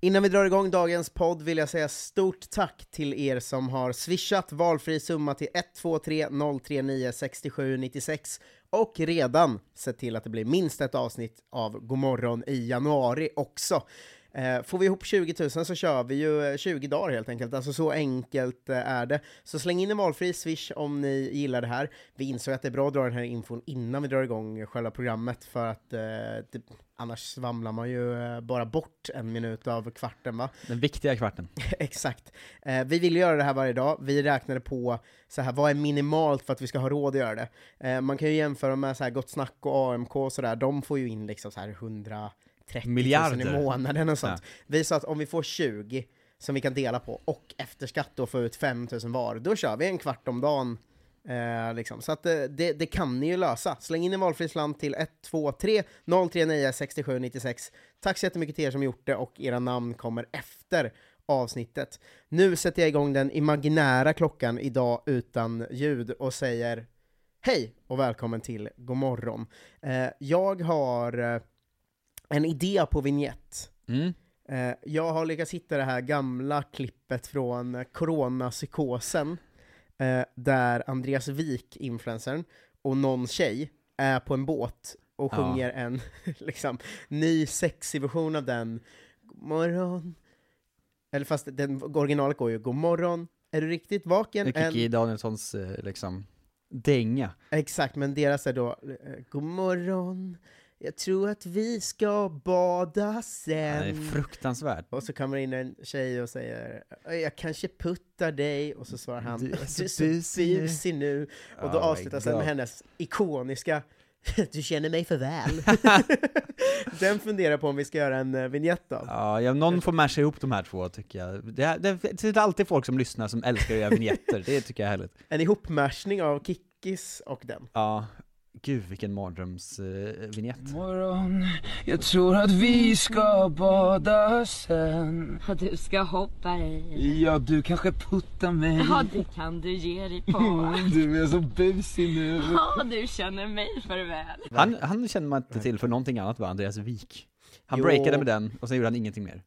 Innan vi drar igång dagens podd vill jag säga stort tack till er som har swishat valfri summa till 123 039 67 96 och redan sett till att det blir minst ett avsnitt av Godmorgon i januari också. Eh, får vi ihop 20 000 så kör vi ju 20 dagar helt enkelt, alltså så enkelt eh, är det. Så släng in en valfri swish om ni gillar det här. Vi insåg att det är bra att dra den här infon innan vi drar igång själva programmet, för att eh, det, annars svamlar man ju eh, bara bort en minut av kvarten va? Den viktiga kvarten. Exakt. Eh, vi vill göra det här varje dag, vi räknade på så här, vad är minimalt för att vi ska ha råd att göra det? Eh, man kan ju jämföra med så här, Gott Snack och AMK och sådär, de får ju in liksom så här 100 30 Miljarder. 000 i månaden och sånt. Ja. Vi sa att om vi får 20 som vi kan dela på, och efter skatt då få ut 5 000 var, då kör vi en kvart om dagen. Eh, liksom. Så att eh, det, det kan ni ju lösa. Släng in en valfri slant till 123 039 67 96. Tack så jättemycket till er som gjort det, och era namn kommer efter avsnittet. Nu sätter jag igång den imaginära klockan idag utan ljud och säger Hej och välkommen till Godmorgon. Eh, jag har eh, en idé på vignett. Mm. Eh, jag har lyckats hitta det här gamla klippet från coronapsykosen, eh, där Andreas Wik, influencern, och någon tjej är på en båt och Ja. sjunger en liksom, ny sexig version av den. God morgon. Eller fast den originalet går ju God morgon, är du riktigt vaken? Kikki Danielssons eh, liksom dänga. Exakt, men deras är då God morgon, jag tror att vi ska bada Det sen. är fruktansvärt. Och så kommer in en tjej och säger Jag kanske puttar dig, och så svarar han Du Du är så så busy nu." Och då Oh avslutas den med hennes ikoniska Du känner mig för väl. den funderar på om vi ska göra en uh, vignett av. Ja, ja, någon får masha ihop de här två tycker jag. Det, är- det, det är alltid folk som lyssnar som älskar att göra vignetter, det tycker jag är härligt. En ihopmashning av Kickis och den. Ja, gud vilken mardrömsvignett. Morgon, jag tror att vi ska bada sen Ja, du ska hoppa i. Ja, du kanske puttar mig Ja, det kan du ge dig på. Mm, Du är så busig nu Ja, du känner mig för väl. Han, han känner man inte till för någonting annat var Andreas Wik. Han Jo. breakade med den, och sen gjorde han ingenting mer.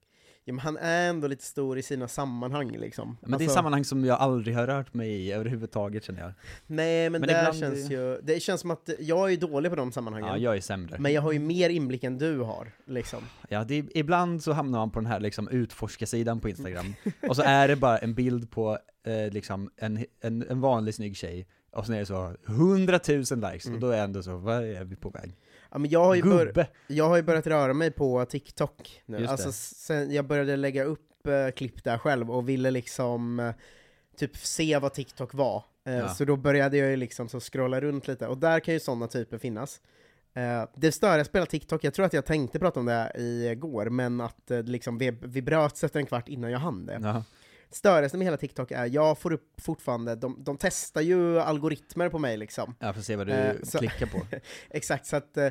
Ja, men han är ändå lite stor i sina sammanhang liksom. Men det är Alltså, sammanhang som jag aldrig har rört mig i överhuvudtaget känner jag. Nej, men, Men där känns ju... Det känns som att jag är dålig på de sammanhangen. Ja, jag är sämre. Men jag har ju mer inblick än du har, liksom. Ja, det, ibland så hamnar man på den här liksom utforska-sidan på Instagram, och så är det bara en bild på eh, liksom en, en, en vanlig snygg tjej, och sen är det så 100 000 likes, och då är jag ändå så, vad är vi på väg? Ja, men jag, har ju bör- jag har ju börjat röra mig på TikTok nu. Just. Alltså, sen jag började lägga upp eh, klipp där själv och ville liksom eh, typ se vad TikTok var. Eh, Ja. Så då började jag ju liksom så scrolla runt lite, och där kan ju sådana typer finnas. Eh, det stör jag spelar TikTok, jag tror att jag tänkte prata om det igår, men att eh, liksom, vi, vi bröts efter en kvart innan jag hann det. Ja. Störande med hela TikTok är, jag får upp fortfarande, de, de testar ju algoritmer på mig liksom. Jag får se vad du Eh, så- klickar på. Exakt, så att eh,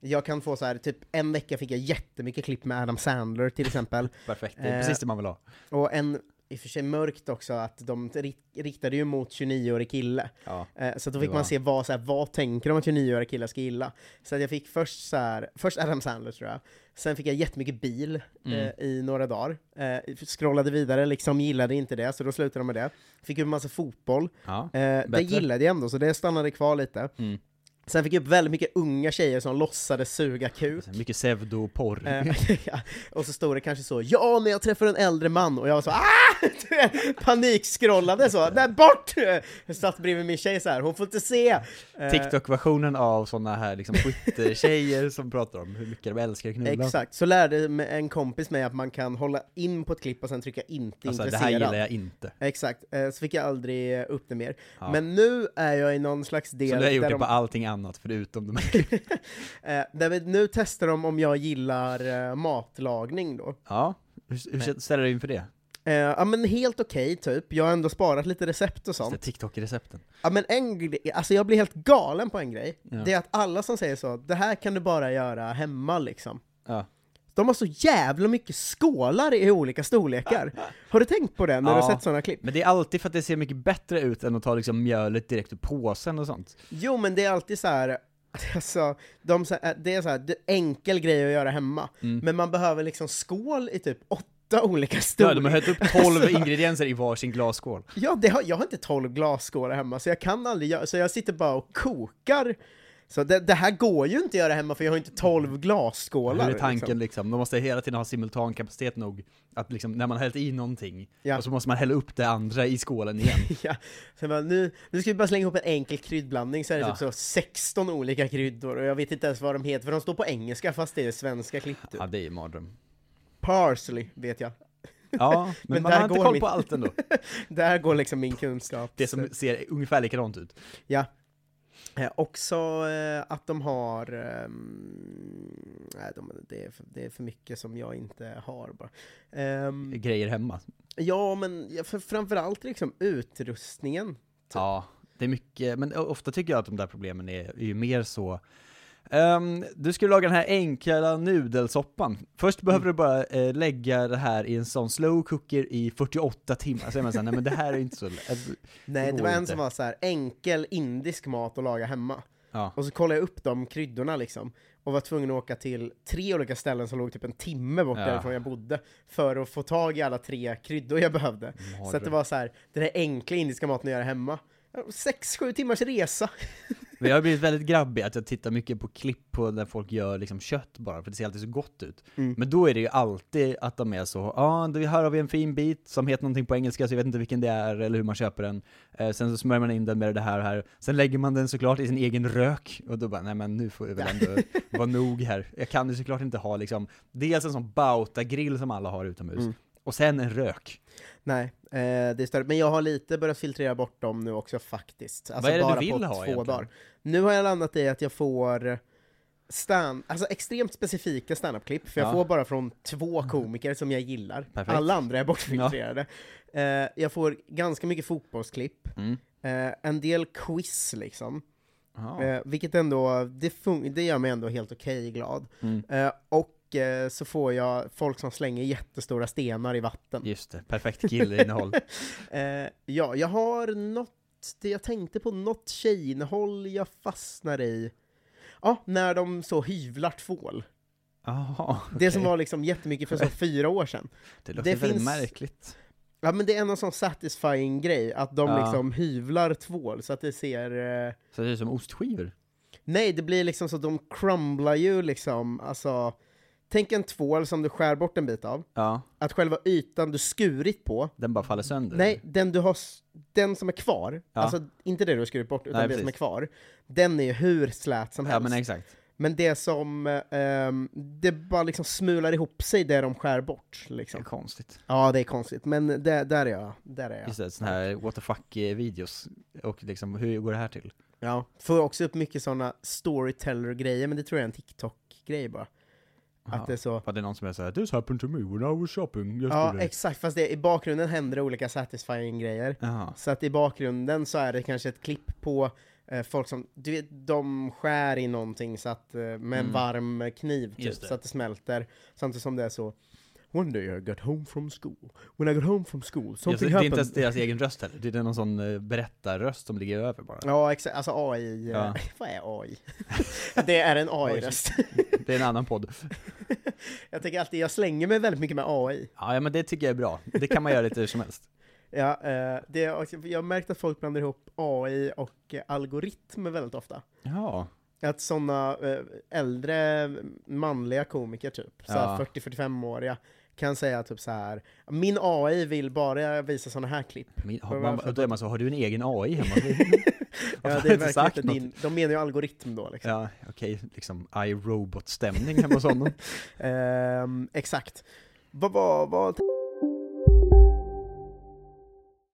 jag kan få så här, typ en vecka fick jag jättemycket klipp med Adam Sandler till exempel, Perfekt, det är Eh, precis det man vill ha. och en, i och för sig mörkt också, att de ri- riktade ju mot 29-årig kille. Ja. Eh, så då fick var- man se vad, så här, vad tänker de att 29-åriga killar ska gilla. Så jag fick först så här, först Adam Sandler tror jag, sen fick jag jättemycket bil Mm. eh, i några dagar. Eh, scrollade vidare, liksom gillade inte det, så då slutade de med det. Fick ju en massa fotboll, Ja. eh, det gillade jag ändå, så det stannade kvar lite. Mm. Sen fick jag upp väldigt mycket unga tjejer som låtsades suga kuk. Mycket pseudoporr. Eh, ja. Och så stod det kanske så, ja när jag träffar en äldre man, och jag var så ah! Panikskrollade så, nej bort! Jag satt bredvid min tjej så här, hon får inte se! Eh, TikTok-versionen av såna här liksom Twitter-tjejer som pratar om hur mycket de älskar att knulla. Exakt, så lärde en kompis mig att man kan hålla in på ett klipp och sen trycka inte Alltså, det intresserad. här gillar jag inte. Exakt, eh, så fick jag aldrig upp det mer. Ja. Men nu är jag i någon slags del Så du har gjort det de- på allting annat förutom de här eh, vi, nu testar de om jag gillar eh, matlagning då. Ja, hur, hur ställer du in för det? Eh, ja men helt okej typ, jag har ändå sparat lite recept och Så sånt. TikTok-recepten. Ja men en grej, alltså jag blir helt galen på en grej, Ja. det är att alla som säger så, det här kan du bara göra hemma liksom. Ja. De har så jävla mycket skålar i olika storlekar. Har du tänkt på det när du Ja. har sett sådana klipp? Men det är alltid för att det ser mycket bättre ut än att ta liksom mjölet direkt ur påsen och sånt. Jo men det är alltid så här. Alltså, de, här, det är så här, det är enkel grej att göra hemma, Mm. men man behöver liksom skål i typ åtta olika Ja, storlekar. de har hällt upp 12 ingredienser i varsin glasskål. Ja, det har, jag har inte 12 glasskålar hemma, så jag kan aldrig göra, så jag sitter bara och kokar. Så det, det här går ju inte att göra hemma för jag har inte 12 glasskålar. Hur är tanken liksom. liksom? De måste hela tiden ha simultankapacitet nog att liksom, när man har hällt i någonting, Ja. och så måste man hälla upp det andra i skålen igen. Ja, så bara, nu, nu ska vi bara slänga ihop en enkel kryddblandning så är det Ja. typ så 16 olika kryddor och jag vet inte ens vad de heter för de står på engelska fast det är svenska klipp typ. Ja, det är ju mardröm. Parsley vet jag. Ja, men, Men man där har inte koll mitt- på allt ändå. Där går liksom min kunskap. Det som ser ungefär likadant ut. Ja. Eh, också eh, att de har... ehm, nej, de, det, är för, det är för mycket som jag inte har bara. Ehm, Grejer hemma. ja, men för, framförallt liksom utrustningen. Ja, det är mycket, men ofta tycker jag att de där problemen är, är ju mer så Ehm, du skulle laga den här enkla nudelsoppan. Först behöver du bara eh, lägga det här i en sån slow cooker i 48 timmar, så är man såhär, nej men det här är inte så lätt. Alltså, Nej, det var en inte. som var så här enkel indisk mat att laga hemma. Ja. Och så kollade jag upp de kryddorna liksom, och var tvungen att åka till tre olika ställen som låg typ en timme bort Ja. därifrån jag bodde, för att få tag i alla tre kryddor jag behövde. Så att det var så här, den här enkla indiska maten att göra hemma, sex, sju timmars resa. Men jag har blivit väldigt grabbig, att jag tittar mycket på klipp på när folk gör liksom kött bara, för det ser alltid så gott ut. Mm. Men då är det ju alltid att de är så, ja, ah, här har vi en fin bit som heter någonting på engelska, så jag vet inte vilken det är eller hur man köper den. Eh, sen så smörjer man in den med det här och här, sen lägger man den såklart i sin egen rök, och då bara, nej men nu får vi väl ändå vara nog här. Jag kan ju såklart inte ha liksom, dels en sån bauta-grill som alla har utomhus, Mm. och sen en rök. Nej, eh, det är större. Men jag har lite börjat filtrera bort dem nu också faktiskt. Alltså Vad är det du bara vill på ha två egentligen? dagar. Nu har jag landat i att jag får stand, alltså extremt specifika standup-klipp, för jag Ja. får bara från två komiker som jag gillar. Perfekt. Alla andra är bortfiltrerade. Eh, jag får ganska mycket fotbollsklipp, Mm. eh, en del quiz liksom, eh, vilket ändå, det, fun- det gör mig ändå helt okej glad. Mm. Eh, och eh, så får jag folk som slänger jättestora stenar i vatten. Just det, perfekt killinnehåll. Eh, ja, jag har något, jag tänkte på något tjejinnehåll jag fastnar i. Ja, när de så hyvlar tvål. Jaha, Det som var liksom jättemycket för så fyra år sedan. Det låter det väldigt finns- märkligt. Ja men det är en sån satisfying grej, att de Ja. liksom hyvlar tvål så att det ser... Eh... Så det är som ostskivor? Nej, det blir liksom så att de crumblar ju liksom, alltså... Tänk en tvål som du skär bort en bit av, Ja, att själva ytan du skurit på, den bara faller sönder? Nej, den du har, den som är kvar, Ja. alltså inte det du har skurit bort, utan Nej, det som är kvar, den är ju hur slät som Ja helst. men exakt. Men det som, ehm, det bara liksom smular ihop sig det de skär bort, Det är liksom. konstigt. Ja, det är konstigt, men det, där är jag, där är jag. Just det, sån här what the fuck-videos. Och liksom, hur går det här till? Ja, får också upp mycket sådana storyteller-grejer, men det tror jag är en TikTok-grej bara. Att det är så, Var det någon som är såhär 'This happened to me when I was shopping ja yesterday' exakt, fast det, i bakgrunden händer olika satisfying-grejer. Jaha. Så att i bakgrunden så är det kanske ett klipp på eh, folk som, du vet, de skär i någonting så att, eh, med en Mm. varm kniv typ, så att det smälter. Samtidigt som det är så One day I got home from school. When I got home from school, something det är inte happened. ens deras egen röst heller, det är någon sån uh, berättarröst som ligger över bara. Ja, exakt. Alltså AI. eh, Ja. vad är AI? det är en AI-röst. Det är en annan podd. jag tänker alltid, jag slänger mig väldigt mycket med AI. Ja, ja men det tycker jag är bra. Det kan man göra lite hur som helst. Ja, eh, det jag har märkt att folk blandar ihop AI och eh, algoritmer väldigt ofta. Ja. Att sådana eh, äldre manliga komiker typ, Ja. 40-45-åriga, kan säga typ så här. min AI vill bara visa sådana här klipp. Min, har, man, då är man så, har du en egen AI hemma? Ja, det är verkligen inte din, de menar ju algoritm då liksom. Ja, okej, liksom iRobot-stämning hemma hos honom. Ehm, exakt. Vad var, vad,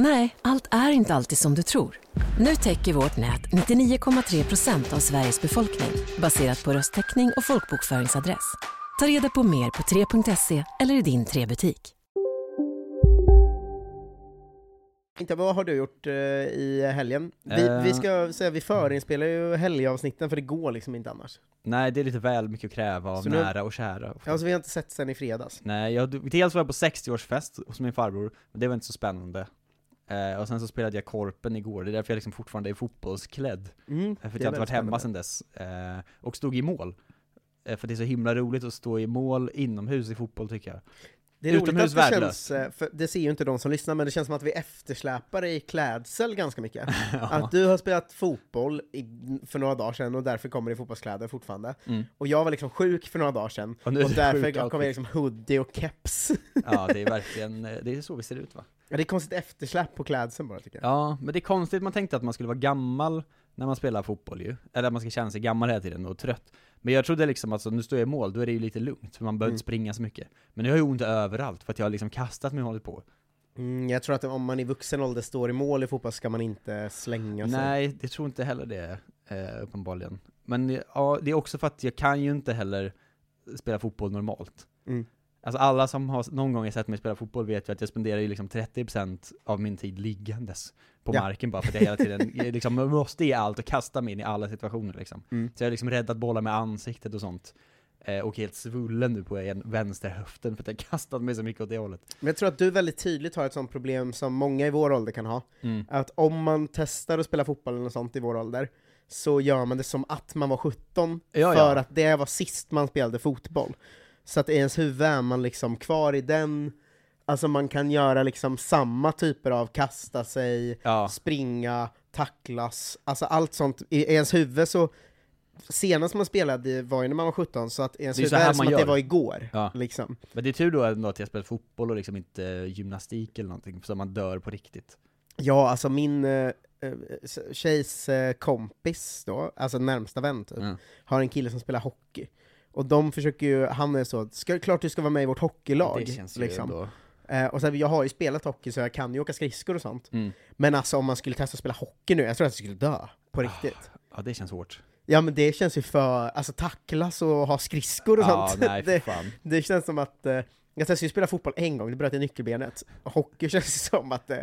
Nej, allt är inte alltid som du tror. Nu täcker vårt nät 99,3 procent av Sveriges befolkning baserat på röstteckning och folkbokföringsadress. Ta reda på mer på 3.se eller i din 3-butik. inte, vad har du gjort eh, i helgen? Vi, Eh. vi ska säga, vi förinspelar ju helgavsnitten för det går liksom inte annars. Nej, det är lite väl mycket att kräva av Så nu- nära och kära. Alltså vi har inte sett sen i fredags. Nej, jag, dels var jag på 60-årsfest hos min farbror, men det var inte så spännande. Eh, och sen så spelade jag Korpen igår, det är därför jag liksom fortfarande är fotbollsklädd. Mm, Eh, För att jag inte varit hemma sen dess. Eh, och stod i mål. Eh, för det är så himla roligt att stå i mål inomhus i fotboll tycker jag. Det är roligt Utomhus att det känns, eh, för det ser ju inte de som lyssnar, men det känns som att vi eftersläpar i klädsel ganska mycket. Att du har spelat fotboll i, för några dagar sedan och därför kommer i fotbollskläder fortfarande. Mm. Och jag var liksom sjuk för några dagar sedan, Och och, därför kommer jag liksom hoodie och keps. Ja, det är verkligen, eh, det är så vi ser ut va? Ja, det är konstigt eftersläpp på klädseln bara tycker jag. Ja, men det är konstigt, man tänkte att man skulle vara gammal när man spelar fotboll ju. Eller att man ska känna sig gammal hela tiden och trött. Men jag trodde liksom att så, nu står jag i mål, då är det ju lite lugnt, för man behöver Mm. inte springa så mycket. Men nu har jag ont överallt, för att jag har liksom kastat mig och hållit på. Mm, jag tror att om man i vuxen ålder står i mål i fotboll ska man inte slänga sig. Nej, det tror inte heller det, eh, uppenbarligen. Men ja, det är också för att jag kan ju inte heller spela fotboll normalt. Mm. Alltså alla som har någon gång sett mig spela fotboll vet ju att jag spenderar ju liksom 30% av min tid liggandes på Ja. marken bara för att jag hela tiden liksom måste ge allt och kasta mig in i alla situationer liksom. Mm. Så jag har liksom räddat bollar med ansiktet och sånt. Eh, och helt svullen nu på en vänsterhöften för att jag kastat mig så mycket åt det hållet. Men jag tror att du väldigt tydligt har ett sånt problem som många i vår ålder kan ha. Mm. Att om man testar att spela fotboll eller något sånt i vår ålder, så gör man det som att man var 17, Ja, för ja. att det var sist man spelade fotboll. Så att i ens huvud är man liksom kvar i den, alltså man kan göra liksom samma typer av kasta sig, Ja. springa, tacklas, alltså allt sånt. I, i ens huvud så, senast man spelade var ju när man var 17, så att ens Det är så huvud är som man att det gör. var igår. Ja. Liksom. Men det är tur då ändå att jag spelat fotboll och liksom inte gymnastik eller någonting, så man dör på riktigt. Ja, alltså min eh, eh, tjejs eh, kompis då, alltså närmsta vän typ, Ja. har en kille som spelar hockey. Och de försöker ju, han är så, ska, klart du ska vara med i vårt hockeylag. det känns ju liksom. ändå... Eh, och sen, jag har ju spelat hockey så jag kan ju åka skridskor och sånt. Mm. Men alltså om man skulle testa att spela hockey nu, jag tror att jag skulle dö. På riktigt. Ja, det känns hårt. Ja men det känns ju för, alltså tacklas och ha skridskor och Ja, sånt. nej det, det känns som att, eh, jag testade ju spela fotboll en gång, det bröt jag nyckelbenet. Hockey känns ju som att eh,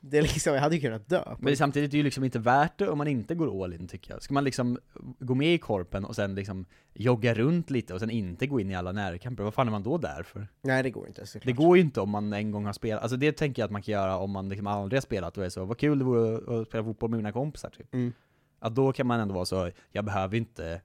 det är liksom, jag hade ju kunnat dö. Men det är samtidigt är det ju liksom inte värt det om man inte går all in tycker jag. Ska man liksom gå med i korpen och sen liksom jogga runt lite och sen inte gå in i alla närkamper, vad fan är man då där för? Nej det går inte såklart. Det går ju inte om man en gång har spelat, alltså det tänker jag att man kan göra om man liksom aldrig har spelat och är så, vad kul det vore att spela fotboll med mina kompisar typ. Mm. Att då kan man ändå vara så, jag behöver inte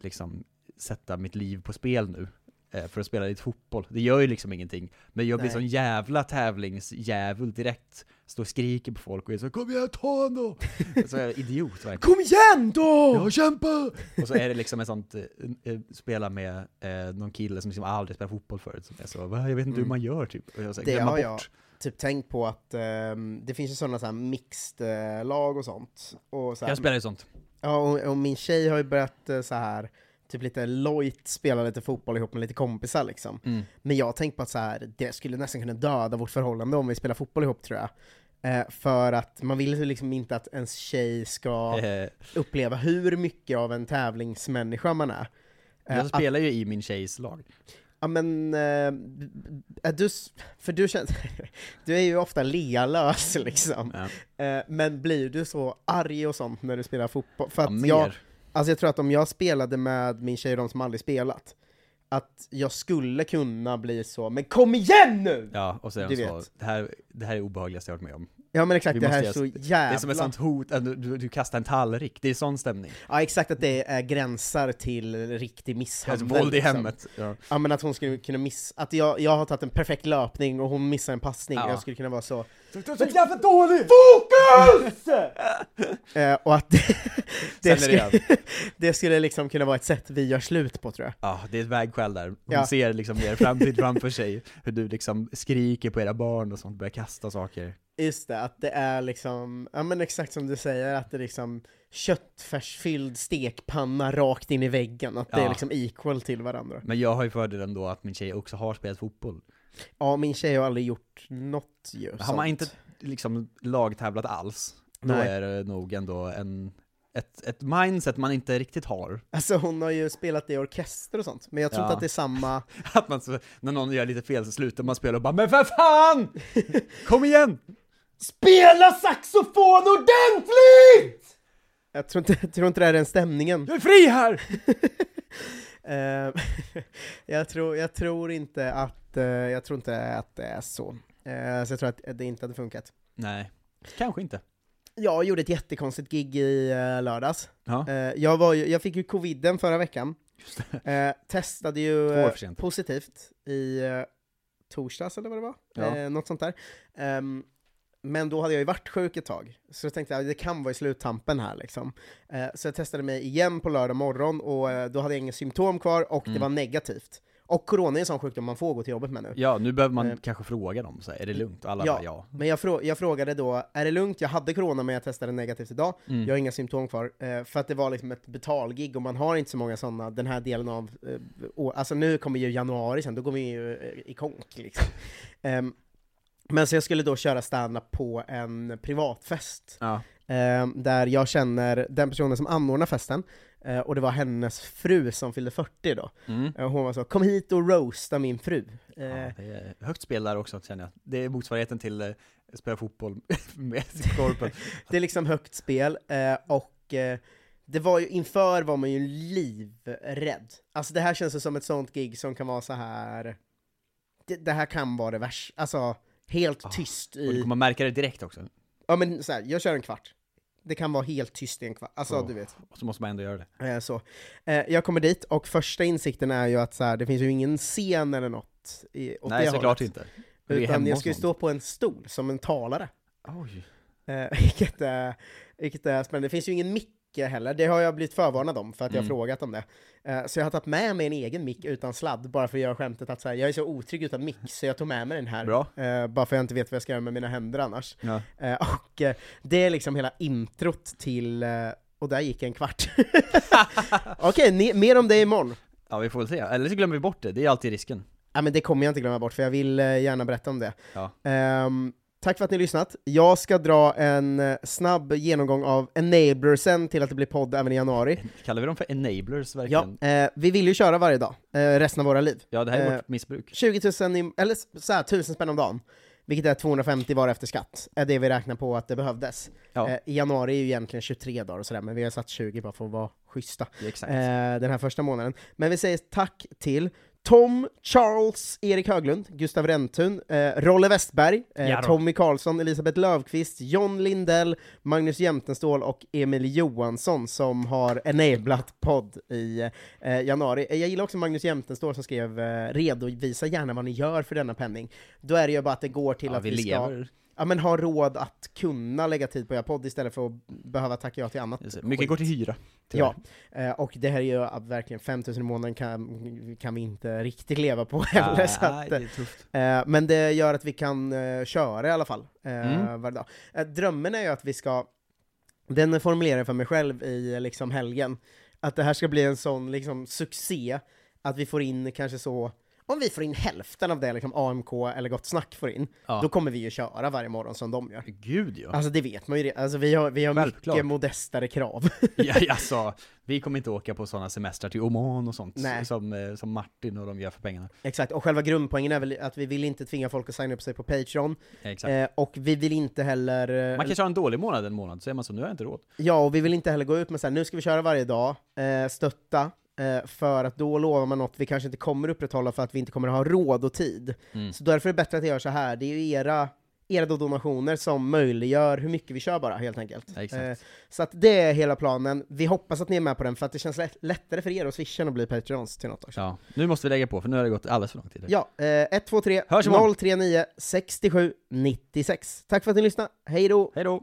liksom sätta mitt liv på spel nu för att spela lite fotboll. Det gör ju liksom ingenting. Men jag blir Nej. sån jävla tävlingsdjävul direkt, står och skriker på folk och är så 'Kom igen, ta då!' Så är jag idiot verkligen. Kom igen då! Ja, kämpa! Och så är det liksom ett sånt, eh, eh, spela med eh, någon kille som liksom aldrig spelat fotboll förut, som är så, "Va, jag vet inte hur Mm. man gör typ. Och jag så, Det har bort. jag typ tänkt på att ehm, det finns ju sådana så här mixed eh, lag och sånt. Och så här, Jag spelar ju sånt. Ja, och, och min tjej har ju börjat eh, så här typ lite lojt spela lite fotboll ihop med lite kompisar liksom. Mm. Men jag har tänkt på att så här, det skulle nästan kunna döda vårt förhållande om vi spelar fotboll ihop tror jag. Eh, för att man vill ju liksom inte att ens tjej ska uppleva hur mycket av en tävlingsmänniska man är. Eh, Jag att- spelar ju i min tjejs lag. Ja men, eh, du, för du känner, du är ju ofta lealös liksom. Ja. Eh, men blir du så arg och sånt när du spelar fotboll? För Ja, att mer. jag, alltså jag tror att om jag spelade med min tjej och de som aldrig spelat, att jag skulle kunna bli så, men kom igen nu! Ja, och sen Du så, vet. det här, det här är obehagligaste jag varit med om. Ja men exakt, Vi det här är så jävla... Det är som ett sånt hot, att du, du, du kastar en tallrik, det är sån stämning. Ja exakt, att det är gränsar till riktig misshandel. Alltså, våld i liksom. hemmet. Ja. Ja men att hon skulle kunna miss... Att jag, jag har tagit en perfekt löpning och hon missar en passning, Ja. jag skulle kunna vara så... Du är så jävla dålig! FOKUS! eh, och att det, det skulle, det skulle liksom kunna vara ett sätt vi gör slut på tror jag. Ja, det är ett vägskäl där. Hon Ja. ser liksom er framtid framför sig, hur du liksom skriker på era barn och sånt, börjar kasta saker. Just det, att det är liksom, ja men exakt som du säger, att det är liksom köttfärsfylld stekpanna rakt in i väggen, att det är liksom equal till varandra. Men jag har ju fördelen då att min tjej också har spelat fotboll. Ja, min tjej har aldrig gjort något ju. Har sånt. man inte liksom lagtävlat alls, då Nej. är det nog ändå en, ett, ett mindset man inte riktigt har. Alltså hon har ju spelat i orkester och sånt, men jag tror Ja. inte att det är samma... Att man så, när någon gör lite fel så slutar man spela och bara 'Men för fan! Kom igen!' Spela saxofon ordentligt! Jag tror inte, jag tror inte det är den stämningen. Jag är fri här! Eh, jag, tror, jag tror inte att, eh, jag tror inte att det är så. Eh, så jag tror att det inte hade funkat. Nej, kanske inte. Jag gjorde ett jättekonstigt gig i lördags. Ja. Jag, var ju, jag fick ju coviden förra veckan. Testade ju positivt i torsdags eller vad det var, Ja. något sånt där. Ehm, men då hade jag ju varit sjuk ett tag, så jag tänkte att det kan vara i sluttampen här liksom. Eh, så jag testade mig igen på lördag morgon, och eh, då hade jag inga symptom kvar, och det Mm. var negativt. Och corona är en sån sjukdom man får gå till jobbet med nu. Ja, nu behöver man Eh, kanske fråga dem, så här, är det lugnt? Och alla ja, bara ja. men jag, frå jag frågade då, är det lugnt? Jag hade corona men jag testade negativt idag, Mm. jag har inga symptom kvar, eh, för att det var liksom ett betalgig och man har inte så många sådana den här delen av eh. Alltså nu kommer ju januari sen, då går vi ju eh, i konk liksom. Men så jag skulle då köra stand-up på en privatfest, Ja. ehm, där jag känner den personen som anordnar festen, eh, och det var hennes fru som fyllde 40 då. Mm. Eh, hon var så, kom hit och roasta min fru. Eh, Ja, det är högt spel där också känner jag. Det är motsvarigheten till eh, spela fotboll med korpen. Det är liksom högt spel, eh, och eh, det var ju, inför var man ju livrädd. Alltså det här känns som ett sånt gig som kan vara så här. Det, det här kan vara det värsta, alltså helt tyst Och du i... kommer märka det direkt också. Ja men så här, jag kör en kvart. Det kan vara helt tyst i en kvart, alltså Ja. du vet. Och så måste man ändå göra det. Eh, så. Eh, jag kommer dit, och första insikten är ju att så här, det finns ju ingen scen eller något i, åt Nej, det såklart hållet. inte. Utan jag ska ju stå på en stol som en talare. Oj. Eh, vilket, är, vilket är spännande. Det finns ju ingen mick heller, det har jag blivit förvarnad om för att jag har Mm. frågat om det. Eh, så jag har tagit med mig en egen mick utan sladd, bara för att göra skämtet att så här, jag är så otrygg utan mick, så jag tog med mig den här. Eh, bara för att jag inte vet vad jag ska göra med mina händer annars. Ja. Eh, och det är liksom hela introt till, och där gick en kvart. Okej, ne- mer om det imorgon. ja, vi får väl se. Eller så glömmer vi bort det, det är alltid risken. Ja, men det kommer jag inte glömma bort, för jag vill gärna berätta om det. Ja. Ehm, tack för att ni har lyssnat. Jag ska dra en eh, snabb genomgång av enablersen till att det blir podd även i januari. Kallar vi dem för enablers Ja, verkligen? eh, vi vill ju köra varje dag, eh, resten av våra liv. Ja, det här är Eh, vårt missbruk. 20 000, i, eller så här, 1000 spänn om dagen, vilket är 250 var efter skatt, är det vi räknar på att det behövdes. Ja. Eh, I januari är ju egentligen 23 dagar och sådär, men vi har satt 20 bara för att vara schyssta. Ja, exakt. eh, den här första månaden. Men vi säger tack till Tom, Charles, Erik Höglund, Gustav Rentun, eh, Rolle Westberg, eh. Tommy Karlsson, Elisabeth Lövqvist, John Lindell, Magnus Jämtenstål och Emil Johansson som har enablat podd i eh, januari. Eh, Jag gillar också Magnus Jämtenstål som skrev eh, redovisa gärna vad ni gör för denna penning. Då är det ju bara att det går till Ja, att vi vi, ska lever. Ja, men ha råd att kunna lägga tid på er podd istället för att behöva tacka ja till annat. Det. Mycket skit. går till hyra. Ja, eh, och det här är ju att verkligen 5000 i månaden kan, kan vi inte riktigt leva på heller. Nej, så att, det är tufft. eh, men det gör att vi kan eh, köra i alla fall eh, Mm. varje dag. Eh, drömmen är ju att vi ska, den formulerar jag för mig själv i eh, liksom helgen, att det här ska bli en sån liksom succé, att vi får in kanske så om vi får in hälften av det liksom AMK eller Gott Snack får in, Ja. då kommer vi ju köra varje morgon som de gör. Gud ja. Alltså det vet man ju, alltså vi har, vi har Självklart. mycket modestare krav. ja alltså, vi kommer inte åka på sådana semestrar till Oman och sånt Nej. som, eh, som Martin och de gör för pengarna. Exakt, och själva grundpoängen är väl att vi vill inte tvinga folk att signa upp sig på Patreon, Exakt. eh, och vi vill inte heller... eh, Man kanske har en dålig månad en månad, så är man så, nu har jag inte råd. Ja, och vi vill inte heller gå ut med såhär, nu ska vi köra varje dag, eh, stötta, för att då lovar man något vi kanske inte kommer upprätthålla för att vi inte kommer ha råd och tid. Mm. Så därför är det bättre att jag gör så här. det är ju era, era donationer som möjliggör hur mycket vi kör bara, helt enkelt. Ja. Eh, så att det är hela planen, vi hoppas att ni är med på den, för att det känns lätt, lättare för er att swisha än att bli Patreons till något också. Ja, nu måste vi lägga på, för nu har det gått alldeles för lång tid. Ja, eh, 123 Hörs imorgon. 039 67 96. Tack för att ni lyssnade, hej då! Hej då!